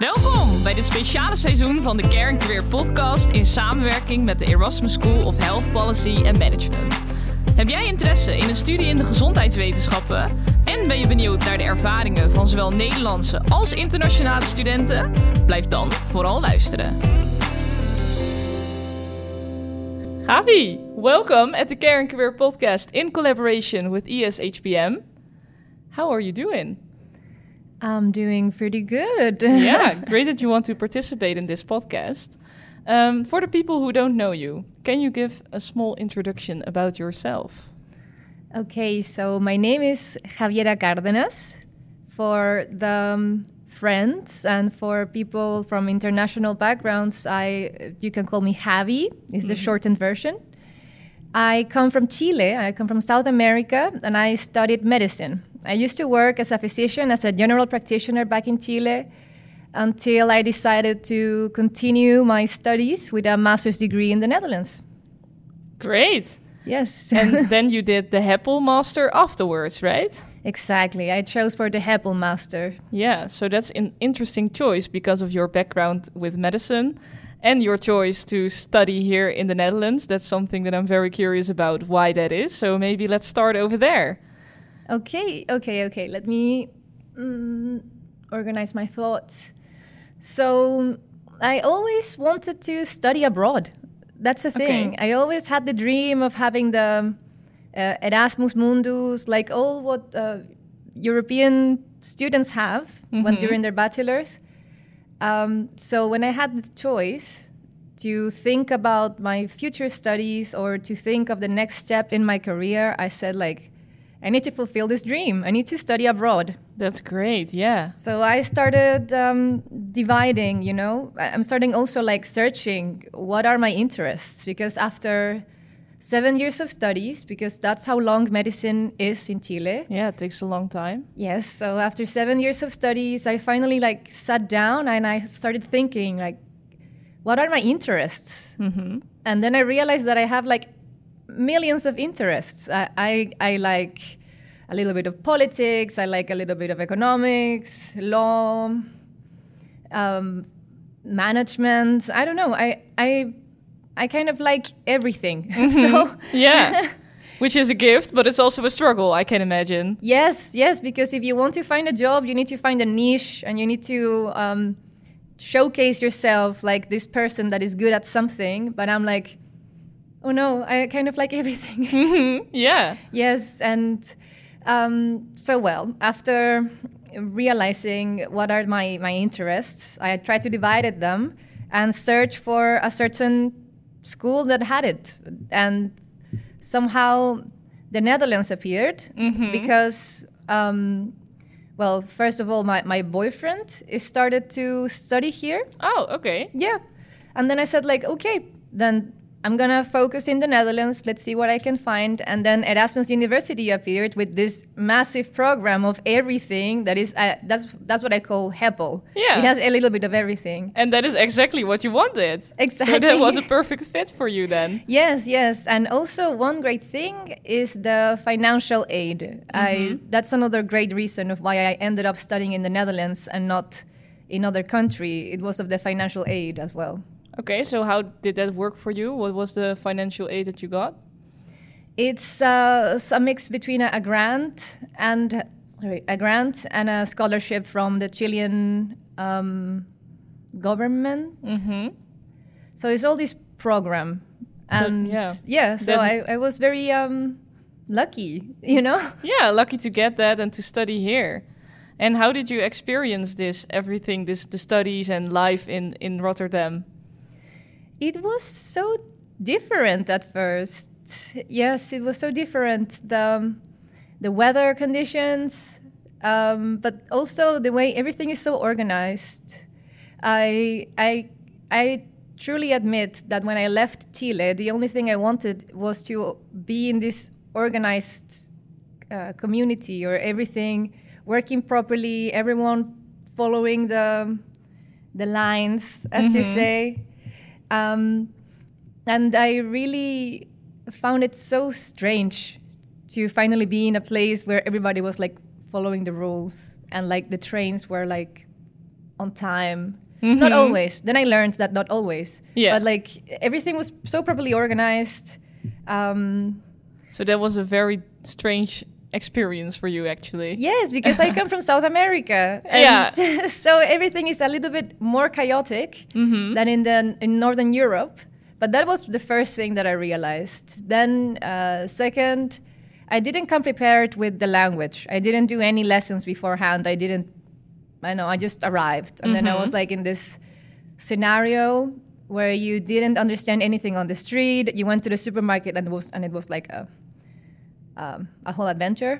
Welkom bij dit speciale seizoen van de Care Career podcast in samenwerking met de Erasmus School of Health Policy and Management. Heb jij interesse in een studie in de gezondheidswetenschappen en ben je benieuwd naar de ervaringen van zowel Nederlandse als internationale studenten? Blijf dan vooral luisteren. Gavi, welcome at the Care Career podcast in collaboration with ESHPM. How are you doing? I'm doing pretty good. yeah, great that you want to participate in this podcast. Um, for the people who don't know you, can you give a small introduction about yourself? okay, so my name is Javiera Cárdenas. For the um, friends and for people from international backgrounds, I you can call me Javi. Is the shortened version. I come from Chile. I come from South America, and I studied medicine. I used to work as a physician, as a general practitioner back in Chile, until I decided to continue my studies with a master's degree in the Netherlands. Great. Yes. And then you did the HEPL Master afterwards, right? exactly. I chose for the HEPL Master. Yeah, so that's an interesting choice because of your background with medicine and your choice to study here in the Netherlands. That's something that I'm very curious about why that is. So maybe let's start over there. Okay, okay, okay. Let me mm, organize my thoughts. So, I always wanted to study abroad. That's the thing. Okay. I always had the dream of having the uh, Erasmus Mundus, like all what uh, European students have when Mhm. during their bachelors. Um, so when I had the choice to think about my future studies or to think of the next step in my career, I said like, I need to fulfill this dream. I need to study abroad. That's great, yeah. So I started um, dividing, you know, I'm starting also like searching what are my interests because after seven years of studies, because that's how long medicine is in Chile. Yeah, it takes a long time. Yes, so after seven years of studies, I finally like sat down and I started thinking like, what are my interests? hmm And then I realized that I have like millions of interests. I, I, I like a little bit of politics, I like a little bit of economics, law, um, management. I don't know. I, I, I kind of like everything. so Yeah. Which is a gift, but it's also a struggle, I can imagine. Yes, yes, because if you want to find a job, you need to find a niche and you need to um, showcase yourself like this person that is good at something. But I'm like, oh no, I kind of like everything. Mhm, Yeah. yes, and um, so well, after realizing what are my, my interests, I tried to divide them and search for a certain school that had it. And somehow the Netherlands appeared Mhm. because, um, well, first of all, my, my boyfriend is started to study here. Oh, okay. Yeah. And then I said, like, okay, then I'm gonna focus in the Netherlands. Let's see what I can find. And then Erasmus University appeared with this massive program of everything that is uh, that's that's what I call HEPL. Yeah. It has a little bit of everything. And that is exactly what you wanted. So Exactly. that was a perfect fit for you then. Yes, yes, and also one great thing is the financial aid. I that's another great reason of why I ended up studying in the Netherlands and not in other country. It was of the financial aid as well. Okay, so how did that work for you? What was the financial aid that you got? It's uh, a mix between a, a grant and sorry, a grant and a scholarship from the Chilean um, government. Mm-hmm. So it's all this program, So, and yeah. yeah, so Then- I, I was very um, lucky, you know. Yeah, lucky to get that and to study here. And how did you experience this everything, this the studies and life in in Rotterdam? It was so different at first. Yes, it was so different. The the weather conditions, um, but also the way everything is so organized. I I I truly admit that when I left Chile, the only thing I wanted was to be in this organized uh, community or everything working properly, everyone following the the lines, as they Mhm. say. Um, and I really found it so strange to finally be in a place where everybody was like following the rules and like the trains were like on time. Not always. Then I learned that not always. Yeah. But like everything was so properly organized. Um, So that was a very strange experience for you, actually. yes, because I come from South America. And Yeah. so everything is a little bit more chaotic Mm-hmm. than in the in Northern Europe. But that was the first thing that I realized. Then, uh, second, I didn't come prepared with the language. I didn't do any lessons beforehand. I didn't. I know. I just arrived, and then I was like in this scenario where you didn't understand anything on the street. You went to the supermarket, and it was and it was like a um, a whole adventure.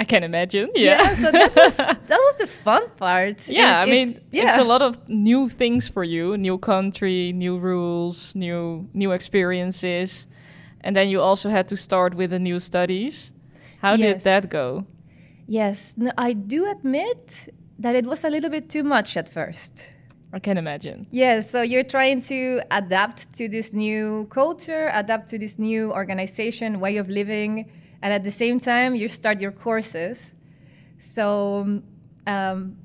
I can imagine. Yeah. so that was that was the fun part. Yeah, It- I mean, it's- it's a lot of new things for you, new country, new rules, new new experiences, and then you also had to start with the new studies. How did that go? Yes, no, I do admit that it was a little bit too much at first. I can imagine. Yes, so you're trying to adapt to this new culture, adapt to this new organization, way of living, and at the same time, you start your courses. So um,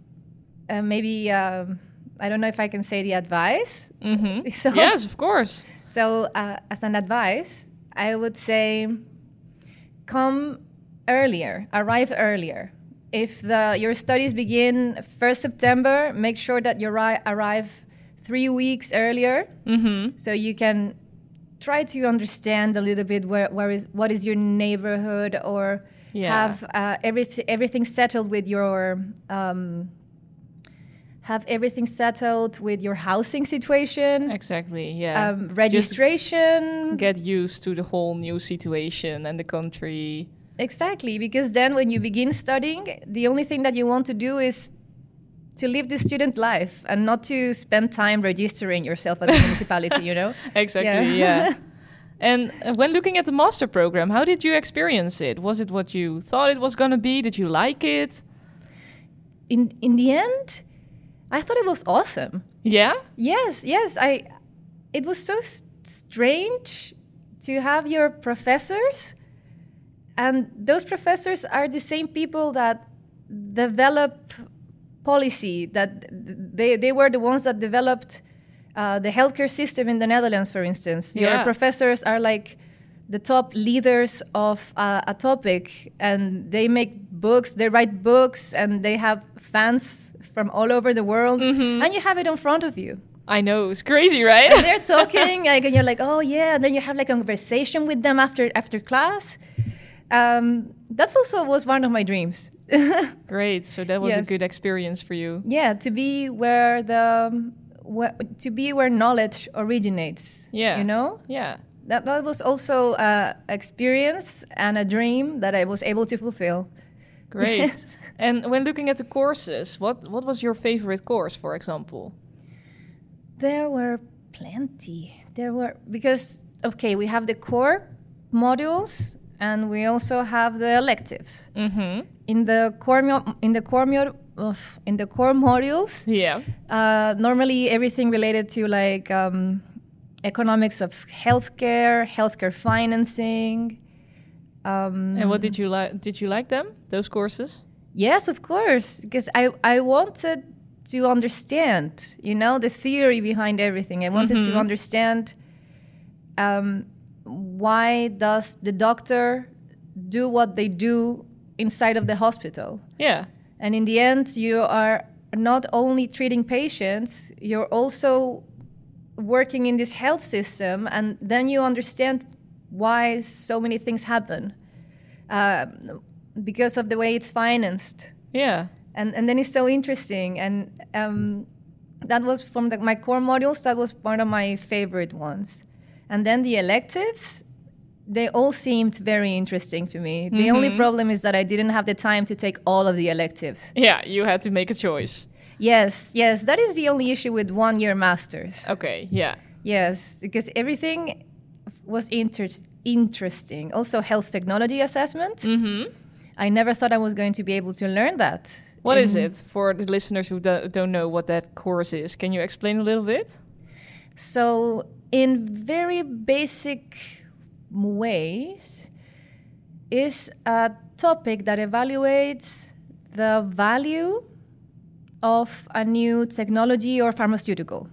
uh, maybe um, I don't know if I can say the advice. hmm So Yes, of course. So, uh, as an advice, I would say come earlier, arrive earlier. If the, your studies begin 1st September, make sure that you arri- arrive three weeks earlier hmm so you can try to understand a little bit where, where is, what is your neighborhood or Yeah. have uh, every, everything settled with your. Um, have everything settled with your housing situation Exactly. Yeah. um, registration. Get used to the whole new situation and the country. exactly, because then when you begin studying, the only thing that you want to do is to live the student life and not to spend time registering yourself at the municipality, you know? Exactly. Yeah. Yeah. and uh, when looking at the master program, how did you experience it? Was it what you thought it was going to be? Did you like it? In, in the end, I thought it was awesome. Yeah. Yes, yes. I. It was so s- strange to have your professors, and those professors are the same people that develop policy. That they they were the ones that developed uh, the healthcare system in the Netherlands, for instance. Your Yeah. professors are like the top leaders of uh, a topic, and they make books. They write books, and they have fans from all over the world, and you have it in front of you. I know it's crazy, right? And they're talking, like, and you're like, oh yeah, and then you have like a conversation with them after after class. Um, that's also was one of my dreams. Great. So that was a good experience for you. yeah, to be where the where, to be where knowledge originates. Yeah. you know Yeah. that that was also a experience and a dream that I was able to fulfill. Great. and when looking at the courses, what what was your favorite course, for example? There were plenty. There were because okay, we have the core modules and we also have the electives. Mm-hmm. In the core in the core in the core modules, Yeah. uh, normally everything related to like um, economics of healthcare, healthcare financing. Um, And what did you like? Did you like them? Those courses? Yes, of course, because I, I wanted to understand, you know, the theory behind everything. I wanted to understand um, why does the doctor do what they do inside of the hospital. Yeah. And in the end, you are not only treating patients, you're also working in this health system, and then you understand why so many things happen uh, because of the way it's financed. Yeah. And, and then it's so interesting. And um, that was from the, my core modules, that was one of my favorite ones. And then the electives, they all seemed very interesting to me. The only problem is that I didn't have the time to take all of the electives. Yeah. You had to make a choice. Yes, yes, that is the only issue with one year masters. Okay. Yeah. Yes, because everything was inter- interesting. Also, health technology assessment. Mm-hmm. I never thought I was going to be able to learn that. What is it for the listeners who do- don't know what that course is? Can you explain a little bit? So, in very basic ways, is a topic that evaluates the value of a new technology or pharmaceutical.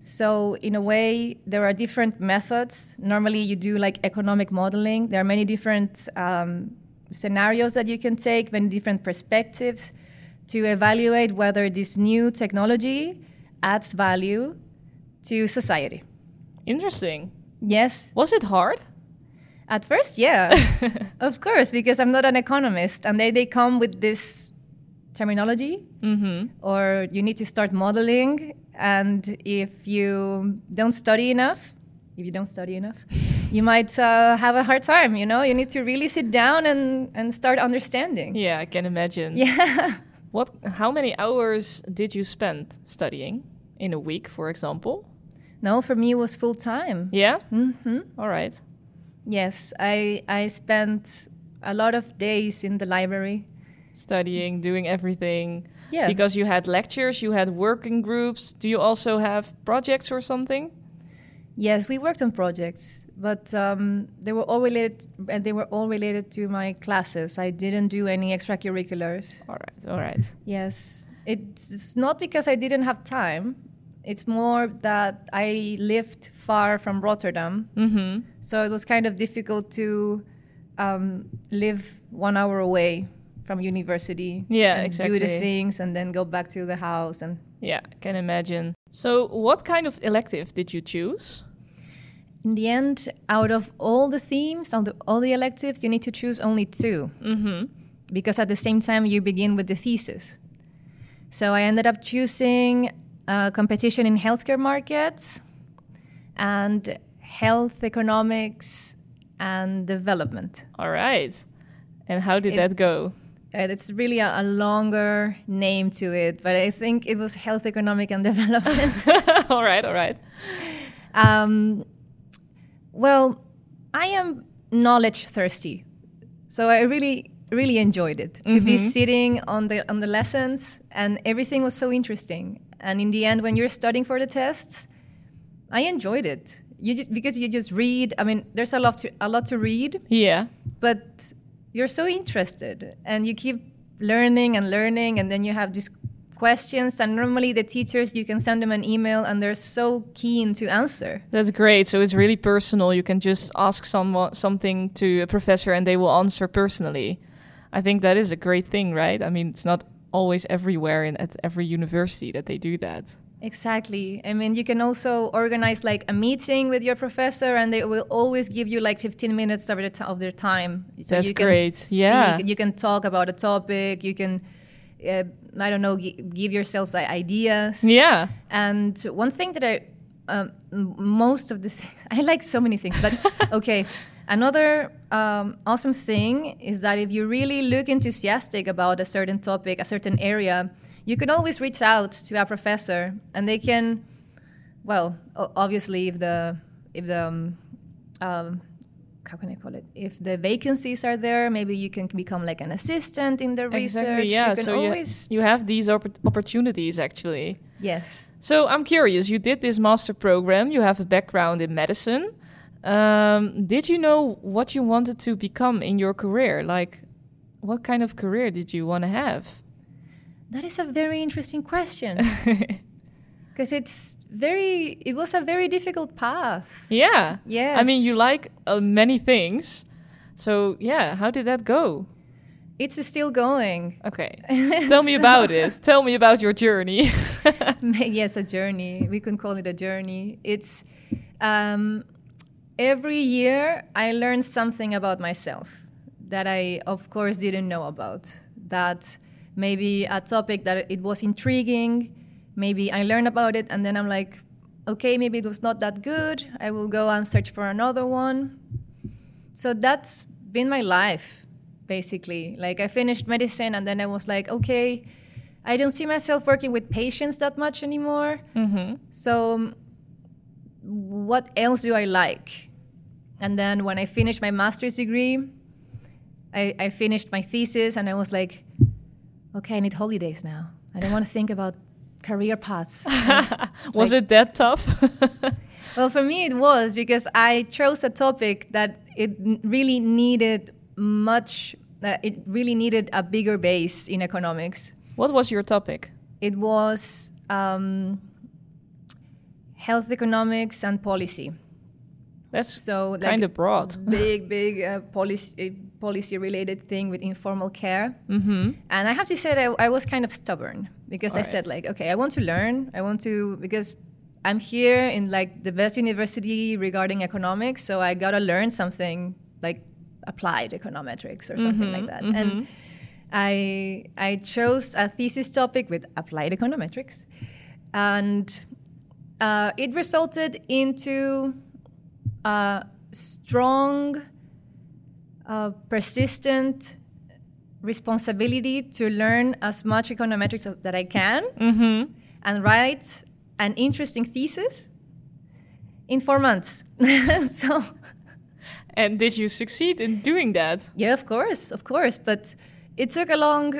So, in a way, there are different methods. Normally, you do like economic modeling. There are many different um, scenarios that you can take, many different perspectives to evaluate whether this new technology adds value to society. Interesting. Yes, Was it hard? at first, yeah, of course, because I'm not an economist, and they, they come with this terminology, or you need to start modeling, and if you don't study enough, if you don't study enough, you might uh, have a hard time. You know, you need to really sit down and, and start understanding. Yeah, I can imagine. Yeah. What? How many hours did you spend studying in a week, for example? No, for me it was full time. Yeah. Mm-hmm. All right. Yes, I I spent a lot of days in the library. Studying, doing everything. Yeah. Because you had lectures, you had working groups. Do you also have projects or something? Yes, we worked on projects, but um, they were all related. And they were all related to my classes. I didn't do any extracurriculars. All right. All right. Yes, it's, it's not because I didn't have time. It's more that I lived far from Rotterdam, Mm-hmm. so it was kind of difficult to um, live one hour away from university. Yeah, and Do the things and then go back to the house and Yeah, I can imagine. So, what kind of elective did you choose? In the end, out of all the themes, all the, all the electives, you need to choose only 2 Mm-hmm. Because at the same time, you begin with the thesis. So I ended up choosing uh, competition in healthcare markets and health economics and development. All right. And how did It- that go? Uh, it's really a, a longer name to it, but I think it was health economic and development. all right. All right. Um, well, I am knowledge thirsty, so I really, really enjoyed it to be sitting on the on the lessons, and everything was so interesting. And in the end, when you're studying for the tests, I enjoyed it. You just because you just read. I mean, there's a lot to a lot to read, Yeah. but you're so interested, and you keep learning and learning, and then you have these questions. And normally, the teachers you can send them an email, and they're so keen to answer. That's great. So it's really personal. You can just ask someone something to a professor and they will answer personally. I think that is a great thing, right? I mean, it's not always everywhere and at every university that they do that. Exactly. I mean, you can also organize like a meeting with your professor, and they will always give you like 15 minutes of, their t- of their time. So That's you can great. speak, Yeah. You can talk about a topic. You can, uh, I don't know, gi- give yourselves like, ideas. Yeah. And one thing that I, um, most of the things, I like so many things, but okay. Another um, awesome thing is that if you really look enthusiastic about a certain topic, a certain area, you can always reach out to a professor, and they can, well, obviously, if the if the um, um, how can I call it? If the vacancies are there, maybe you can become like an assistant in the research. Exactly. Yeah. you can so always you, you have these oppor- opportunities actually. yes. So I'm curious. You did this master program. You have a background in medicine. Um, did you know what you wanted to become in your career? Like, what kind of career did you want to have? That is a very interesting question. Because it's very, it was a very difficult path. Yeah. Yeah. I mean, you like uh, many things. So, yeah, how did that go? It's still going. Okay. Tell me about it. Tell me about your journey. yes, a journey. We can call it a journey. It's um, every year I learn something about myself that I, of course, didn't know about. That maybe a topic that it was intriguing. Maybe I learned about it, and then I'm like, okay, maybe it was not that good. I will go and search for another one. So that's been my life, basically. Like I finished medicine, and then I was like, okay, I don't see myself working with patients that much anymore. hmm So, what else do I like? And then when I finished my master's degree, I, I finished my thesis and I was like, okay, I need holidays now. I don't want to think about career paths. Was Like- it that tough? well, for me, it was because I chose a topic that it really needed much, uh, it really needed a bigger base in economics. What was your topic? It was um, health economics and policy. That's So like kind of broad. big, big uh, policy policy related thing with informal care. Mm-hmm. And I have to say that I, I was kind of stubborn because I said like, okay, I want to learn. I want to because I'm here in like the best university regarding economics, so I gotta learn something like applied econometrics or something like that. And I I chose a thesis topic with applied econometrics, and uh, it resulted into a strong, uh, persistent responsibility to learn as much econometrics as, that I can Mm-hmm. and write an interesting thesis in four months. so, And did you succeed in doing that? yeah, of course, of course, but it took a long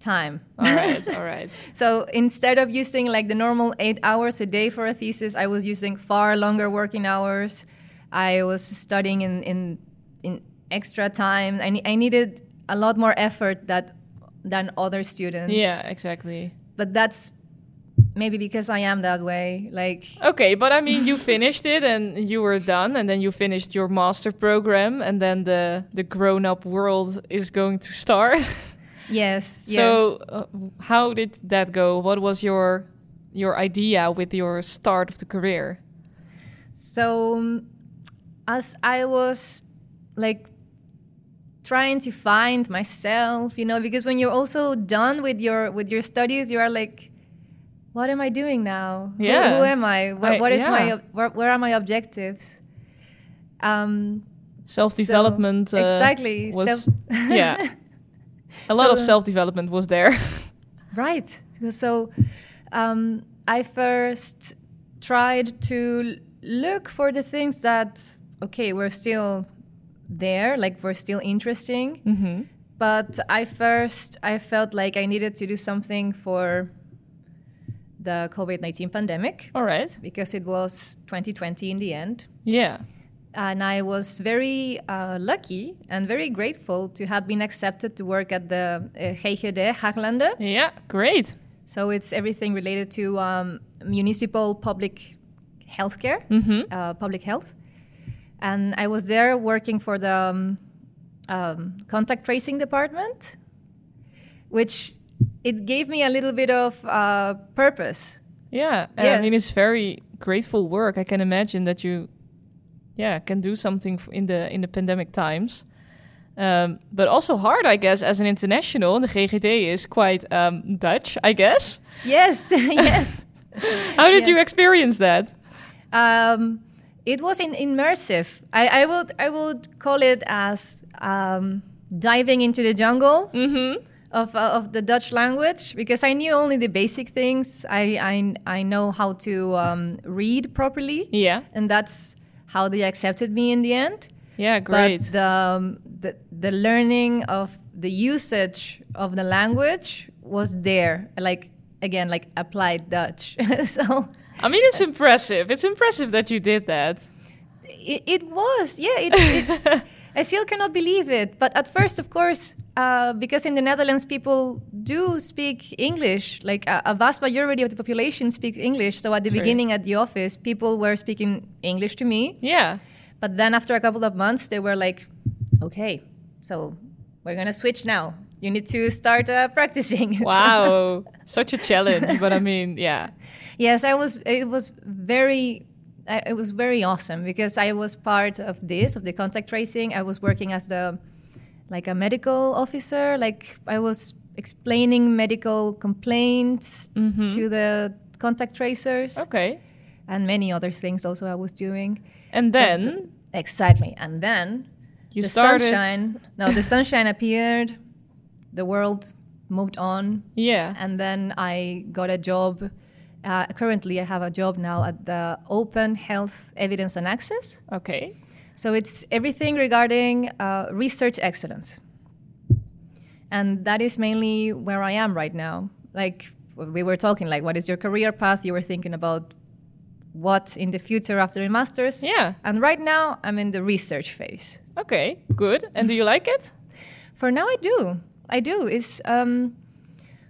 time. All right, all right. So instead of using like the normal eight hours a day for a thesis, I was using far longer working hours. I was studying in in, in extra time. I, ne- I needed a lot more effort that than other students. Yeah, exactly. but that's maybe because I am that way. Like Okay, but I mean, you finished it and you were done, and then you finished your master program, and then the the grown up world is going to start. yes, yes. So, uh, how did that go? What was your your idea with your start of the career? So, um, as I was like trying to find myself, you know, because when you're also done with your with your studies, you are like, what am I doing now? Who- Yeah. Who, am I? Where, I- what is my yeah. ob- where, where are my objectives? Um, Self development. So, exactly. Was Self- yeah. A lot of self development was there. Right. So um, I first tried to look for the things that, okay, we're still there, like we're still interesting. mm-hmm. But I first, I felt like I needed to do something for the COVID 19 pandemic All right. because it was 2020 in the end. Yeah. And I was very uh, lucky and very grateful to have been accepted to work at the uh, GGD Haaglanden. Yeah. Great. So it's everything related to um, municipal public healthcare, Mm-hmm. uh, public health. And I was there working for the um, um, contact tracing department, which it gave me a little bit of uh, purpose. Yeah. And I mean, it's very grateful work. I can imagine that you, yeah, can do something in the in the pandemic times. Um, but also hard, I guess, as an international. The GGD is quite um, Dutch, I guess. Yes, yes. How did you experience that? Um, it was in immersive. I, I would I would call it as um, diving into the jungle. Mm-hmm. of, uh, of the Dutch language because I knew only the basic things. I, I, I know how to um, read properly, Yeah. and that's how they accepted me in the end. Yeah. Great. But the, um, the, the learning of the usage of the language was there, like again, like applied Dutch. so I mean, it's impressive. It's impressive that you did that. it, it was, yeah. It, it, I still cannot believe it. But at first, of course, uh, because in the Netherlands people do speak English, like a, a vast majority of the population speaks English. So at the True. beginning at the office, people were speaking English to me. Yeah. But then after a couple of months, they were like, "Okay, so we're gonna switch now. You need to start uh, practicing." Wow. Such a challenge. But I mean, yeah. yes, I was. It was very. I, it was very awesome because I was part of this of the contact tracing. I was working as the like a medical officer. Like I was explaining medical complaints Mhm. to the contact tracers Okay. and many other things. Also, I was doing And then exactly. And then you the started. sunshine. No, the sunshine appeared. The world moved on. Yeah. and then I got a job. Uh, currently, I have a job now at the Open Health Evidence and Access. Okay. So it's everything regarding uh, research excellence, and that is mainly where I am right now. Like we were talking, like what is your career path? You were thinking about what in the future after a master's. Yeah. And right now, I'm in the research phase. Okay. Good. And do you like it? For now, I do. I do. It's um,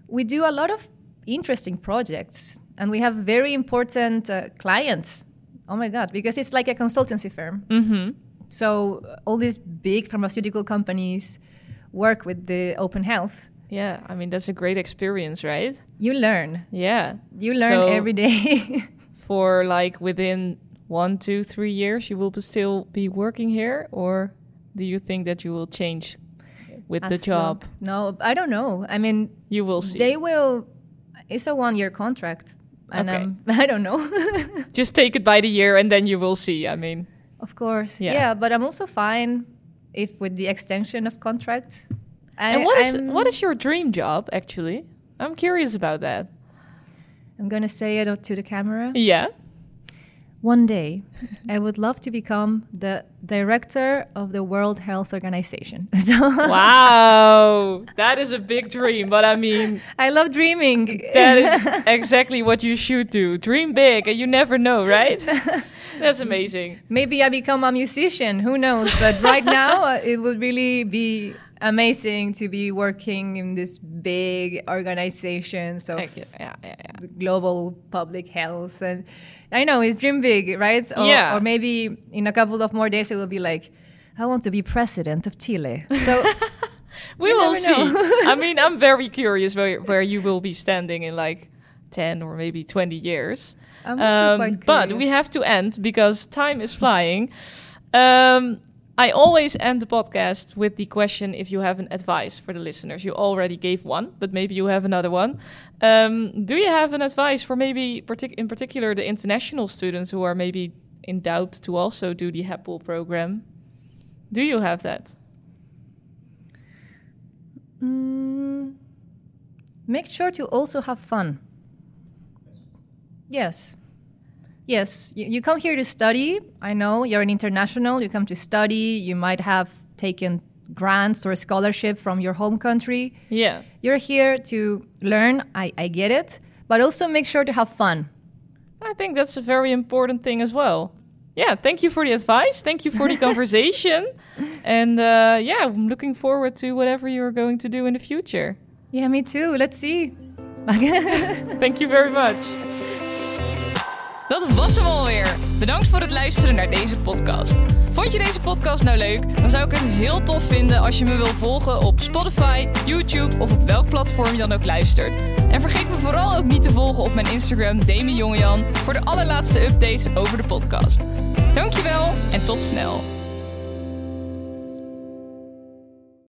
we do a lot of interesting projects and we have very important uh, clients. Oh my God, because it's like a consultancy firm. Mm-hmm. So uh, all these big pharmaceutical companies work with the open health. Yeah, I mean that's a great experience, right? You learn. Yeah. You learn So- every day. For like within one, two, three years, you will be still be working here, or do you think that you will change with the long- job? No, I don't know. I mean, You will see. they will. It's a one-year contract, and Okay. um, I don't know. Just take it by the year, and then you will see. I mean, of course, Yeah. yeah. But I'm also fine if with the extension of contract. I, and what is what is your dream job actually? I'm curious about that. I'm gonna say it to the camera. Yeah. One day, I would love to become the director of the World Health Organization. Wow, that is a big dream, but I mean, I love dreaming. that is exactly what you should do. Dream big, and you never know, right? That's amazing. Maybe I become a musician. Who knows? But right now, uh, it would really be amazing to be working in this big organization so Yeah, yeah, yeah. global public health. And I know it's dream big, right? Or, Yeah. or maybe in a couple of more days, it will be like, I want to be president of Chile. So We will see. I mean, I'm very curious where where you will be standing in like ten or maybe twenty years. I'm also Um, but we have to end because time is flying. Um, I always end the podcast with the question if you have an advice for the listeners. You already gave one, but maybe you have another one. Um, do you have an advice for maybe, partic- in particular, the international students who are maybe in doubt to also do the HEPL program? Do you have that? Mm, make sure to also have fun. Yes. Yes, you, you come here to study. I know you're an international, you come to study, you might have taken grants or scholarship from your home country. Yeah. You're here to learn, I, I get it, but also make sure to have fun. I think that's a very important thing as well. Yeah, thank you for the advice. Thank you for the conversation. And uh, yeah, I'm looking forward to whatever you're going to do in the future. Yeah, me too. Let's see. Thank you very much. Dat was hem alweer. Bedankt voor het luisteren naar deze podcast. Vond je deze podcast nou leuk? Dan zou ik het heel tof vinden als je me wil volgen op Spotify, YouTube of op welk platform je dan ook luistert. En vergeet me vooral ook niet te volgen op mijn Instagram Demi voor de allerlaatste updates over de podcast. Dankjewel en tot snel.